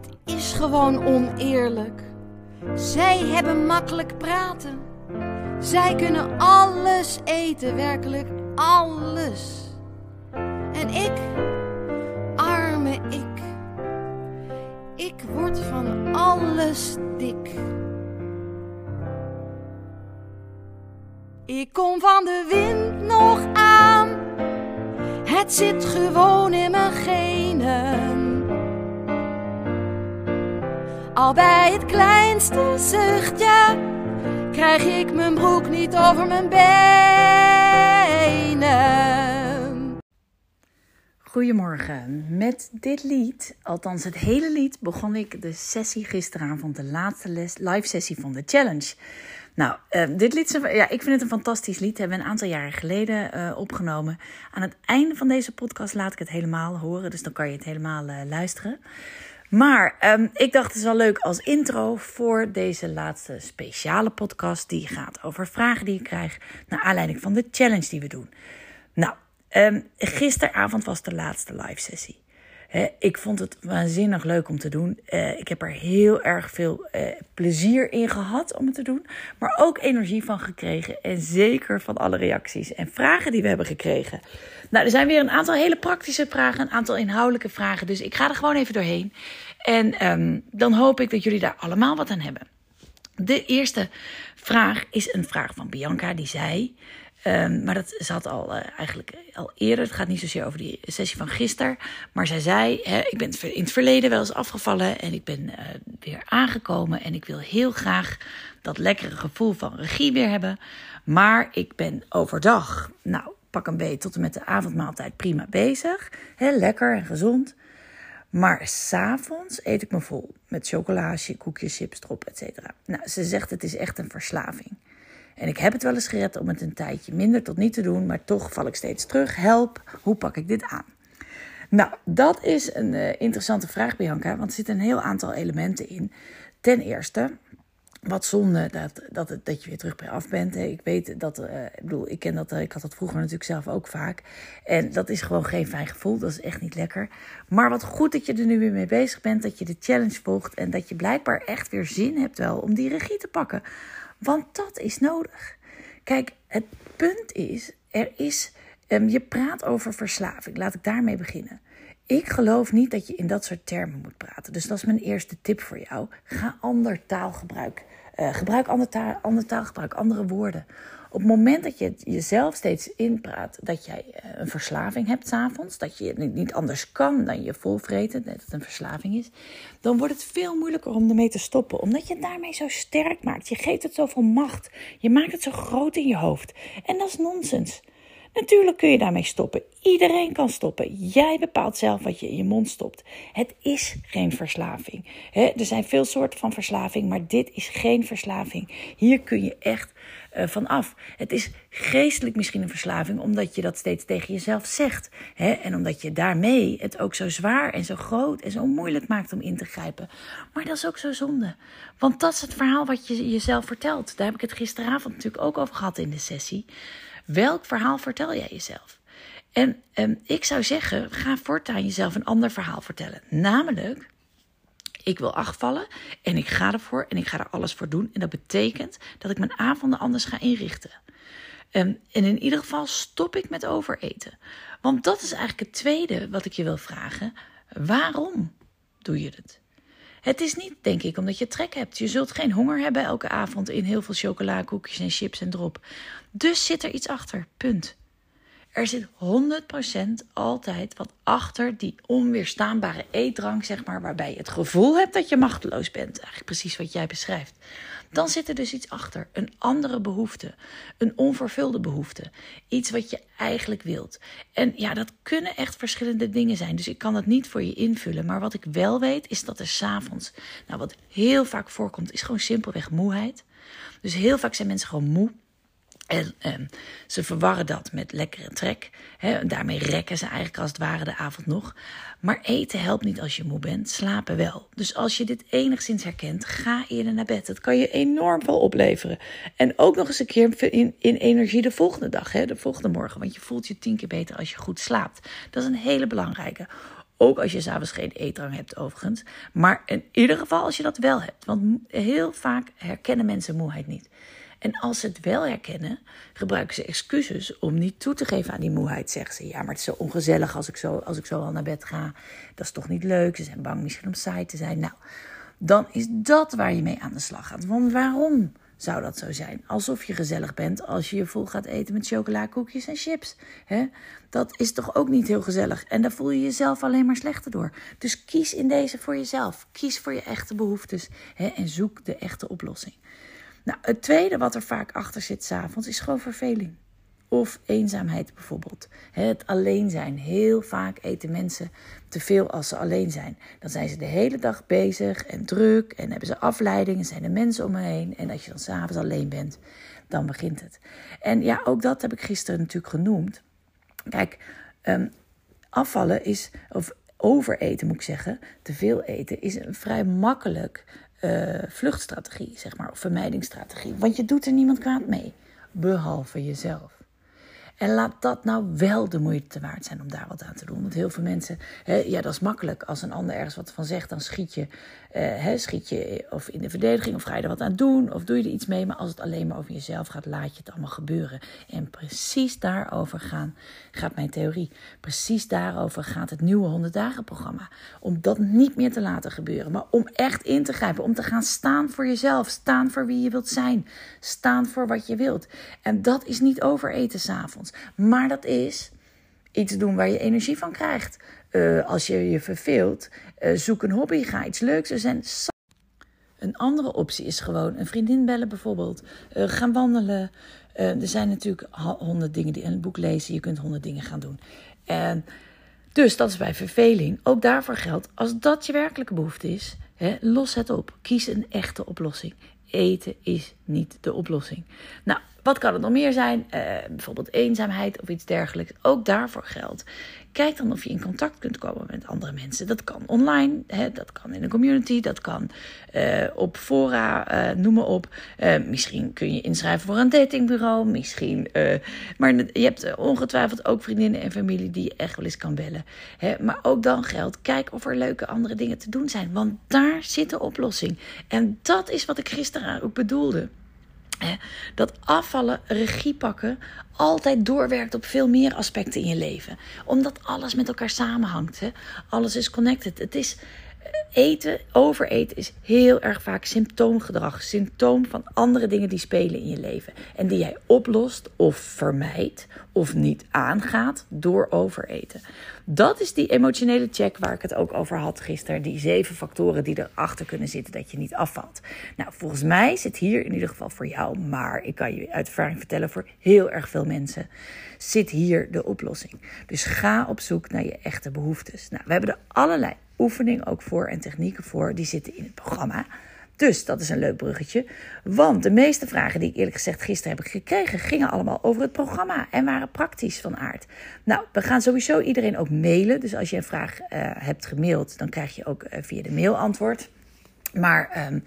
Het is gewoon oneerlijk. Zij hebben makkelijk praten. Zij kunnen alles eten, werkelijk alles. En ik, arme ik, ik word van alles dik. Ik kom van de wind nog aan. Het zit gewoon in mijn genen. Al bij het kleinste zuchtje krijg ik mijn broek niet over mijn benen. Goedemorgen. Met dit lied, althans het hele lied, begon ik de sessie gisteravond, de laatste les, live sessie van de challenge. Nou, uh, dit lied, ja, ik vind het een fantastisch lied. Hebben we een aantal jaren geleden uh, opgenomen. Aan het einde van deze podcast laat ik het helemaal horen, dus dan kan je het helemaal uh, luisteren. Maar um, ik dacht het is wel leuk als intro voor deze laatste speciale podcast. Die gaat over vragen die ik krijg naar aanleiding van de challenge die we doen. Nou, um, gisteravond was de laatste live sessie. Ik vond het waanzinnig leuk om te doen. Uh, ik heb er heel erg veel uh, plezier in gehad om het te doen. Maar ook energie van gekregen. En zeker van alle reacties en vragen die we hebben gekregen. Nou, er zijn weer een aantal hele praktische vragen, een aantal inhoudelijke vragen. Dus ik ga er gewoon even doorheen. En um, dan hoop ik dat jullie daar allemaal wat aan hebben. De eerste vraag is een vraag van Bianca, die zei. Um, maar dat zat al uh, eigenlijk al eerder. Het gaat niet zozeer over die sessie van gisteren. Maar zij zei: hè, Ik ben in het verleden wel eens afgevallen. En ik ben uh, weer aangekomen. En ik wil heel graag dat lekkere gevoel van regie weer hebben. Maar ik ben overdag. Nou, pak een beetje tot en met de avondmaaltijd prima bezig. He, lekker en gezond. Maar s'avonds eet ik me vol met chocola, koekjes, chips erop, et cetera. Nou, ze zegt het is echt een verslaving. En ik heb het wel eens gered om het een tijdje minder tot niet te doen, maar toch val ik steeds terug. Help, hoe pak ik dit aan? Nou, dat is een uh, interessante vraag, Bianca, want er zitten een heel aantal elementen in. Ten eerste, wat zonde dat, dat, dat je weer terug bij af bent. Ik weet dat, uh, ik bedoel, ik ken dat, uh, ik had dat vroeger natuurlijk zelf ook vaak. En dat is gewoon geen fijn gevoel, dat is echt niet lekker. Maar wat goed dat je er nu weer mee bezig bent, dat je de challenge volgt en dat je blijkbaar echt weer zin hebt wel om die regie te pakken. Want dat is nodig. Kijk, het punt is, er is, um, je praat over verslaving. Laat ik daarmee beginnen. Ik geloof niet dat je in dat soort termen moet praten. Dus dat is mijn eerste tip voor jou. Ga ander taalgebruik. Uh, gebruik ander, taal, ander taalgebruik, andere woorden. Op het moment dat je jezelf steeds inpraat dat jij uh, een verslaving hebt s'avonds, dat je niet, niet anders kan dan je volvreten, dat het een verslaving is, dan wordt het veel moeilijker om ermee te stoppen. Omdat je het daarmee zo sterk maakt. Je geeft het zoveel macht. Je maakt het zo groot in je hoofd. En dat is nonsens. Natuurlijk kun je daarmee stoppen. Iedereen kan stoppen. Jij bepaalt zelf wat je in je mond stopt. Het is geen verslaving. er zijn veel soorten van verslaving, maar dit is geen verslaving. Hier kun je echt van af. Het is geestelijk misschien een verslaving, omdat je dat steeds tegen jezelf zegt. en omdat je daarmee het ook zo zwaar en zo groot en zo moeilijk maakt om in te grijpen. Maar dat is ook zo zonde. Want dat is het verhaal wat je jezelf vertelt. Daar heb ik het gisteravond natuurlijk ook over gehad in de sessie. Welk verhaal vertel jij jezelf? En um, ik zou zeggen, ga voortaan jezelf een ander verhaal vertellen. Namelijk, ik wil afvallen en ik ga ervoor en ik ga er alles voor doen. En dat betekent dat ik mijn avonden anders ga inrichten. Um, en in ieder geval stop ik met overeten. Want dat is eigenlijk het tweede wat ik je wil vragen. Waarom doe je het? Het is niet, denk ik, omdat je trek hebt. Je zult geen honger hebben elke avond in heel veel chocola, koekjes en chips en drop. Dus zit er iets achter. Punt. Er zit 100% altijd wat achter die onweerstaanbare eetdrang, zeg maar, waarbij je het gevoel hebt dat je machteloos bent. Eigenlijk precies wat jij beschrijft. Dan zit er dus iets achter. Een andere behoefte. Een onvervulde behoefte. Iets wat je eigenlijk wilt. En ja, dat kunnen echt verschillende dingen zijn. Dus ik kan dat niet voor je invullen. Maar wat ik wel weet, is dat er s'avonds. Nou, wat heel vaak voorkomt, is gewoon simpelweg moeheid. Dus heel vaak zijn mensen gewoon moe. En, en ze verwarren dat met lekkere trek. Daarmee rekken ze eigenlijk als het ware de avond nog. Maar eten helpt niet als je moe bent, slapen wel. Dus als je dit enigszins herkent, ga eerder naar bed. Dat kan je enorm veel opleveren. En ook nog eens een keer in, energie de volgende dag, de volgende morgen. Want je voelt je tien keer beter als je goed slaapt. Dat is een hele belangrijke. Ook als je s'avonds geen eetdrang hebt, overigens. Maar in ieder geval als je dat wel hebt. Want heel vaak herkennen mensen moeheid niet. En als ze het wel herkennen, gebruiken ze excuses om niet toe te geven aan die moeheid. Zeggen ze, ja, maar het is zo ongezellig als ik zo, als ik zo al naar bed ga. Dat is toch niet leuk. Ze zijn bang misschien om saai te zijn. Nou, dan is dat waar je mee aan de slag gaat. Want waarom zou dat zo zijn? Alsof je gezellig bent als je je vol gaat eten met chocola, koekjes en chips. Dat is toch ook niet heel gezellig. En daar voel je jezelf alleen maar slechter door. Dus kies in deze voor jezelf. Kies voor je echte behoeftes en zoek de echte oplossing. Nou, het tweede wat er vaak achter zit s'avonds is gewoon verveling. Of eenzaamheid bijvoorbeeld. Het alleen zijn. Heel vaak eten mensen te veel als ze alleen zijn. Dan zijn ze de hele dag bezig en druk en hebben ze afleiding en zijn er mensen om me heen. En als je dan s'avonds alleen bent, dan begint het. En ja, ook dat heb ik gisteren natuurlijk genoemd. Kijk, um, afvallen is, of overeten moet ik zeggen, te veel eten, is een vrij makkelijk uh, vluchtstrategie, zeg maar, of vermijdingsstrategie. Want je doet er niemand kwaad mee, behalve jezelf. En laat dat nou wel de moeite waard zijn om daar wat aan te doen. Want heel veel mensen, hè, ja, dat is makkelijk. Als een ander ergens wat van zegt, dan schiet je, eh, hè, schiet je of in de verdediging of ga je er wat aan doen of doe je er iets mee. Maar als het alleen maar over jezelf gaat, laat je het allemaal gebeuren. En precies daarover gaan, gaat mijn theorie. Precies daarover gaat het nieuwe 100 dagen programma. Om dat niet meer te laten gebeuren, maar om echt in te grijpen. Om te gaan staan voor jezelf, staan voor wie je wilt zijn, staan voor wat je wilt. En dat is niet overeten s'avonds. Maar dat is iets doen waar je energie van krijgt. Uh, als je je verveelt, uh, zoek een hobby, ga iets leuks. Zijn een andere optie is gewoon een vriendin bellen bijvoorbeeld. Uh, gaan wandelen. er zijn natuurlijk honderd dingen die in het boek lezen. Je kunt honderd dingen gaan doen. En dus dat is bij verveling. Ook daarvoor geldt, als dat je werkelijke behoefte is, hè, los het op. Kies een echte oplossing. Eten is niet de oplossing. Nou, wat kan het nog meer zijn? Uh, bijvoorbeeld eenzaamheid of iets dergelijks. Ook daarvoor geldt. Kijk dan of je in contact kunt komen met andere mensen. Dat kan online, hè, dat kan in een community, dat kan uh, op fora, uh, noem maar op. misschien kun je inschrijven voor een datingbureau, misschien. maar je hebt ongetwijfeld ook vriendinnen en familie die je echt wel eens kan bellen. Hè. Maar ook dan geldt, kijk of er leuke andere dingen te doen zijn. Want daar zit de oplossing. En dat is wat ik gisteren ook bedoelde dat afvallen, regie pakken, altijd doorwerkt op veel meer aspecten in je leven. Omdat alles met elkaar samenhangt. Hè? Alles is connected. Het is eten, overeten is heel erg vaak symptoomgedrag. Symptoom van andere dingen die spelen in je leven. En die jij oplost of vermijdt of niet aangaat door overeten. Dat is die emotionele check waar ik het ook over had gisteren. Die zeven factoren die erachter kunnen zitten dat je niet afvalt. Nou, volgens mij zit hier in ieder geval voor jou, maar ik kan je uit ervaring vertellen voor heel erg veel mensen, zit hier de oplossing. Dus ga op zoek naar je echte behoeftes. Nou, we hebben er allerlei oefeningen ook voor en technieken voor, die zitten in het programma. Dus dat is een leuk bruggetje. Want de meeste vragen die ik eerlijk gezegd gisteren heb gekregen, gingen allemaal over het programma en waren praktisch van aard. Nou, we gaan sowieso iedereen ook mailen. Dus als je een vraag uh, hebt gemaild, dan krijg je ook uh, via de mail antwoord. Maar um,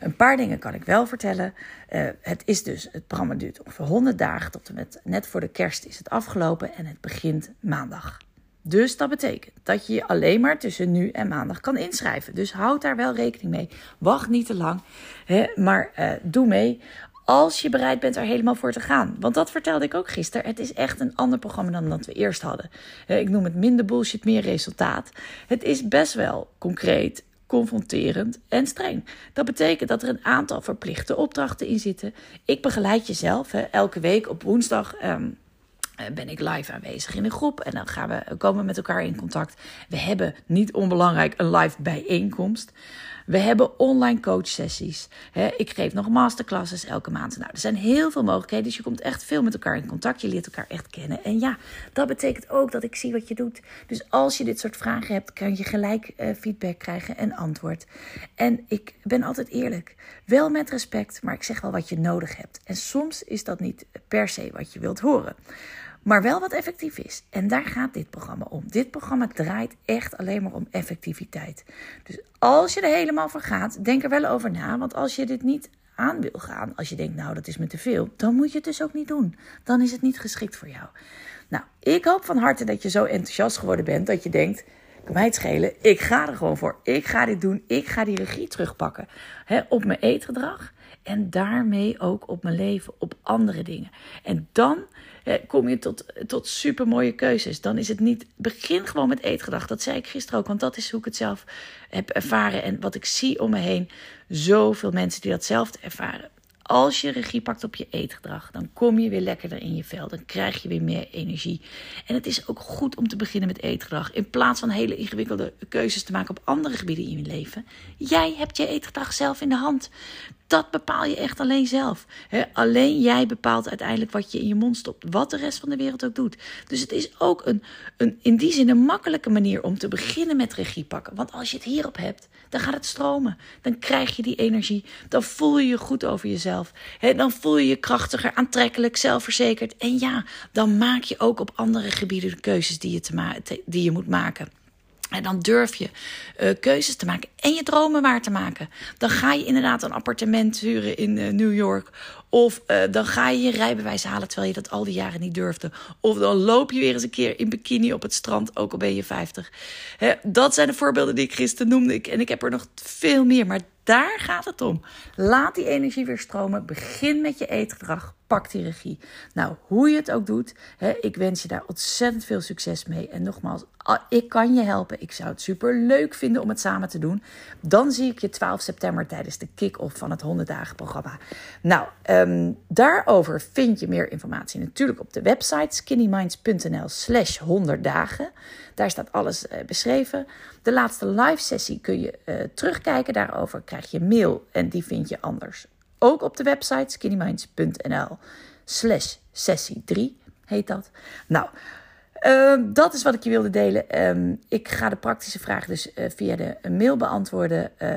een paar dingen kan ik wel vertellen. Uh, het is dus, het programma duurt ongeveer 100 dagen tot en met net voor de kerst is het afgelopen en het begint maandag. Dus dat betekent dat je je alleen maar tussen nu en maandag kan inschrijven. Dus houd daar wel rekening mee. Wacht niet te lang, hè, maar uh, doe mee. Als je bereid bent er helemaal voor te gaan. Want dat vertelde ik ook gisteren. Het is echt een ander programma dan dat we eerst hadden. Ik noem het minder bullshit, meer resultaat. Het is best wel concreet, confronterend en streng. Dat betekent dat er een aantal verplichte opdrachten in zitten. Ik begeleid jezelf hè, elke week op woensdag. Um, eh, ben ik live aanwezig in een groep en dan gaan we komen met elkaar in contact. We hebben niet onbelangrijk een live bijeenkomst. We hebben online coachsessies. Ik geef nog masterclasses elke maand. Nou, er zijn heel veel mogelijkheden. Dus je komt echt veel met elkaar in contact. Je leert elkaar echt kennen. En ja, dat betekent ook dat ik zie wat je doet. Dus als je dit soort vragen hebt, kan je gelijk uh, feedback krijgen en antwoord. En ik ben altijd eerlijk. Wel met respect, maar ik zeg wel wat je nodig hebt. En soms is dat niet per se wat je wilt horen maar wel wat effectief is. En daar gaat dit programma om. Dit programma draait echt alleen maar om effectiviteit. Dus als je er helemaal voor gaat, denk er wel over na. Want als je dit niet aan wil gaan, als je denkt, nou dat is me te veel, dan moet je het dus ook niet doen. Dan is het niet geschikt voor jou. Nou, ik hoop van harte dat je zo enthousiast geworden bent dat je denkt, kan mij het schelen. Ik ga er gewoon voor. Ik ga dit doen. Ik ga die regie terugpakken. Op mijn eetgedrag. En daarmee ook op mijn leven, op andere dingen. En dan kom je tot, tot supermooie keuzes. Dan is het niet. Begin gewoon met eetgedrag. Dat zei ik gisteren ook, want dat is hoe ik het zelf heb ervaren. En wat ik zie om me heen. Zoveel mensen die datzelfde ervaren. Als je regie pakt op je eetgedrag, dan kom je weer lekkerder in je vel. Dan krijg je weer meer energie. En het is ook goed om te beginnen met eetgedrag. In plaats van hele ingewikkelde keuzes te maken op andere gebieden in je leven. Jij hebt je eetgedrag zelf in de hand. Dat bepaal je echt alleen zelf. alleen jij bepaalt uiteindelijk wat je in je mond stopt. Wat de rest van de wereld ook doet. Dus het is ook een, een, in die zin een makkelijke manier om te beginnen met regie pakken. Want als je het hierop hebt, dan gaat het stromen. Dan krijg je die energie. Dan voel je je goed over jezelf. dan voel je je krachtiger, aantrekkelijk, zelfverzekerd. En ja, dan maak je ook op andere gebieden de keuzes die je, die je moet maken. En dan durf je uh, keuzes te maken en je dromen waar te maken. Dan ga je inderdaad een appartement huren in uh, New York. Of uh, dan ga je je rijbewijs halen terwijl je dat al die jaren niet durfde. Of dan loop je weer eens een keer in bikini op het strand, ook al ben je 50. Hè, dat zijn de voorbeelden die ik gisteren noemde. En ik heb er nog veel meer. Maar daar gaat het om. Laat die energie weer stromen. Begin met je eetgedrag. Pak die regie. Nou, hoe je het ook doet, hè, ik wens je daar ontzettend veel succes mee. En nogmaals, ik kan je helpen. Ik zou het super leuk vinden om het samen te doen. Dan zie ik je 12 september tijdens de kick-off van het 100 dagen programma. Nou, um, daarover vind je meer informatie natuurlijk op de website skinnyminds.nl slash 100 dagen. Daar staat alles uh, beschreven. De laatste live sessie kun je uh, terugkijken. Daarover krijg je mail en die vind je anders. Ook op de website skinnyminds.nl slash sessie 3 heet dat. Nou, uh, dat is wat ik je wilde delen. Um, ik ga de praktische vraag dus uh, via de mail beantwoorden. Uh,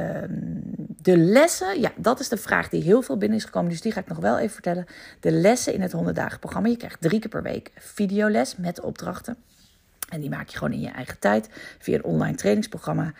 de lessen, ja, dat is de vraag die heel veel binnen is gekomen. Dus die ga ik nog wel even vertellen. De lessen in het 100 dagen programma. Je krijgt drie keer per week videoles met opdrachten. En die maak je gewoon in je eigen tijd via een online trainingsprogramma.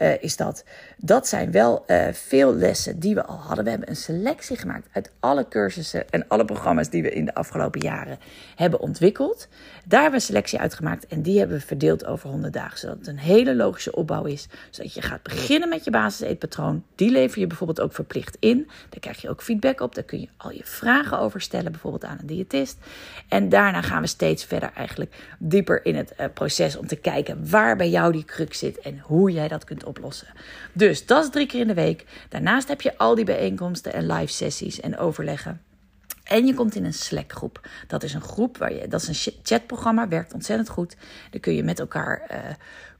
Uh, is dat. Dat zijn wel uh, veel lessen die we al hadden. We hebben een selectie gemaakt uit alle cursussen en alle programma's die we in de afgelopen jaren hebben ontwikkeld. Daar hebben we een selectie uitgemaakt en die hebben we verdeeld over 100 dagen. Zodat het een hele logische opbouw is. Zodat je gaat beginnen met je basiseetpatroon. Die lever je bijvoorbeeld ook verplicht in. Daar krijg je ook feedback op. Daar kun je al je vragen over stellen, bijvoorbeeld aan een diëtist. En daarna gaan we steeds verder eigenlijk dieper in het uh, proces om te kijken waar bij jou die kruk zit en hoe jij dat kunt oplossen. Dus dat is drie keer in de week. Daarnaast heb je al die bijeenkomsten en live sessies en overleggen. En je komt in een Slack groep. Dat is een groep waar je, dat is een chatprogramma, werkt ontzettend goed. Daar kun je met elkaar uh,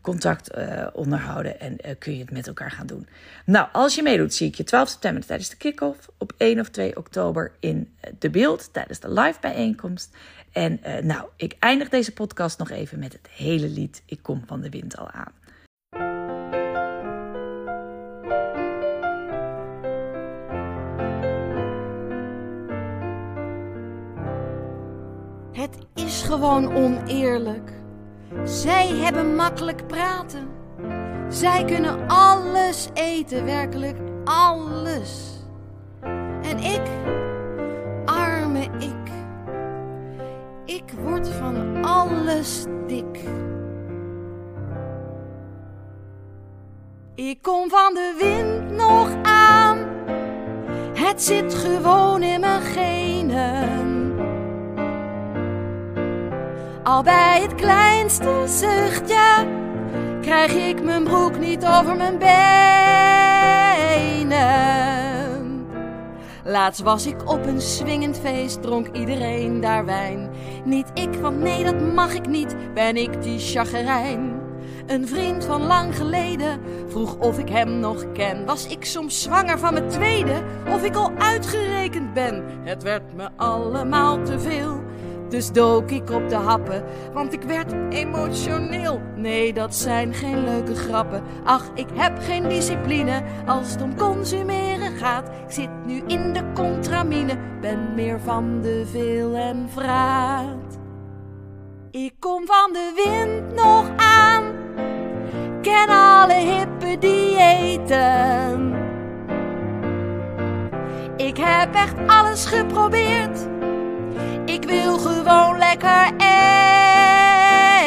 contact uh, onderhouden en uh, kun je het met elkaar gaan doen. Nou, als je meedoet, zie ik je 12 september tijdens de kick-off. Op 1 of 2 oktober in de beeld tijdens de live bijeenkomst. En nou, ik eindig deze podcast nog even met het hele lied Ik kom van de wind al aan. Het is gewoon oneerlijk. Zij hebben makkelijk praten. Zij kunnen alles eten, werkelijk alles. En ik, word van alles dik. Ik kom van de wind nog aan. Het zit gewoon in mijn genen. Al bij het kleinste zuchtje krijg ik mijn broek niet over mijn benen. Laatst was ik op een swingend feest, dronk iedereen daar wijn. Niet ik, want nee, dat mag ik niet, ben ik die chagrijn. Een vriend van lang geleden vroeg of ik hem nog ken. Was ik soms zwanger van mijn tweede, of ik al uitgerekend ben? Het werd me allemaal te veel. Dus dook ik op de happen, want ik werd emotioneel. Nee, dat zijn geen leuke grappen. Ach, ik heb geen discipline als het om consumeren gaat. Ik zit nu in de contramine, ben meer van de veel en vraat. Ik kom van de wind nog aan, ken alle hippe diëten. Ik heb echt alles geprobeerd wil gewoon lekker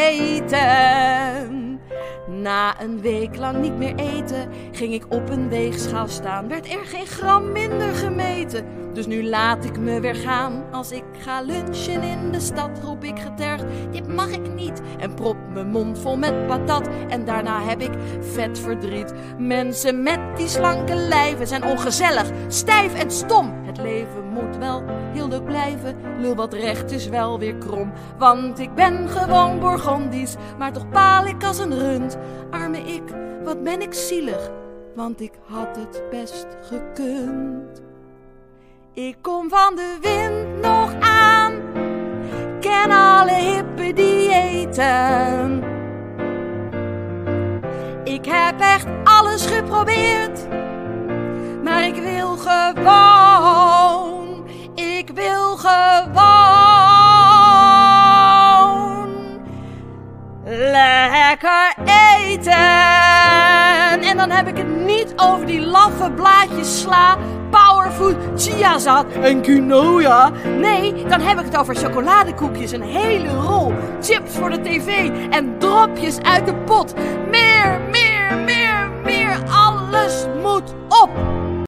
eten. Na een week lang niet meer eten, ging ik op een weegschaal staan. Werd er geen gram minder gemeten. Dus nu laat ik me weer gaan. Als ik ga lunchen in de stad, roep ik getergd: Dit mag ik niet. En prop mijn mond vol met patat. En daarna heb ik vet verdriet. Mensen met die slanke lijven zijn ongezellig, stijf en stom. Het leven moet wel heel leuk blijven. Lul wat recht is wel weer krom. Want ik ben gewoon Bourgondisch, maar toch paal ik als een rund. Arme ik, wat ben ik zielig, want ik had het best gekund. Ik kom van de wind nog aan, ken alle hippe diëten. Ik heb echt alles geprobeerd, maar ik wil gewoon, En dan heb ik het niet over die laffe blaadjes sla, powerfood, chiazat en quinoa. Nee, dan heb ik het over chocoladekoekjes, een hele rol, chips voor de tv en dropjes uit de pot.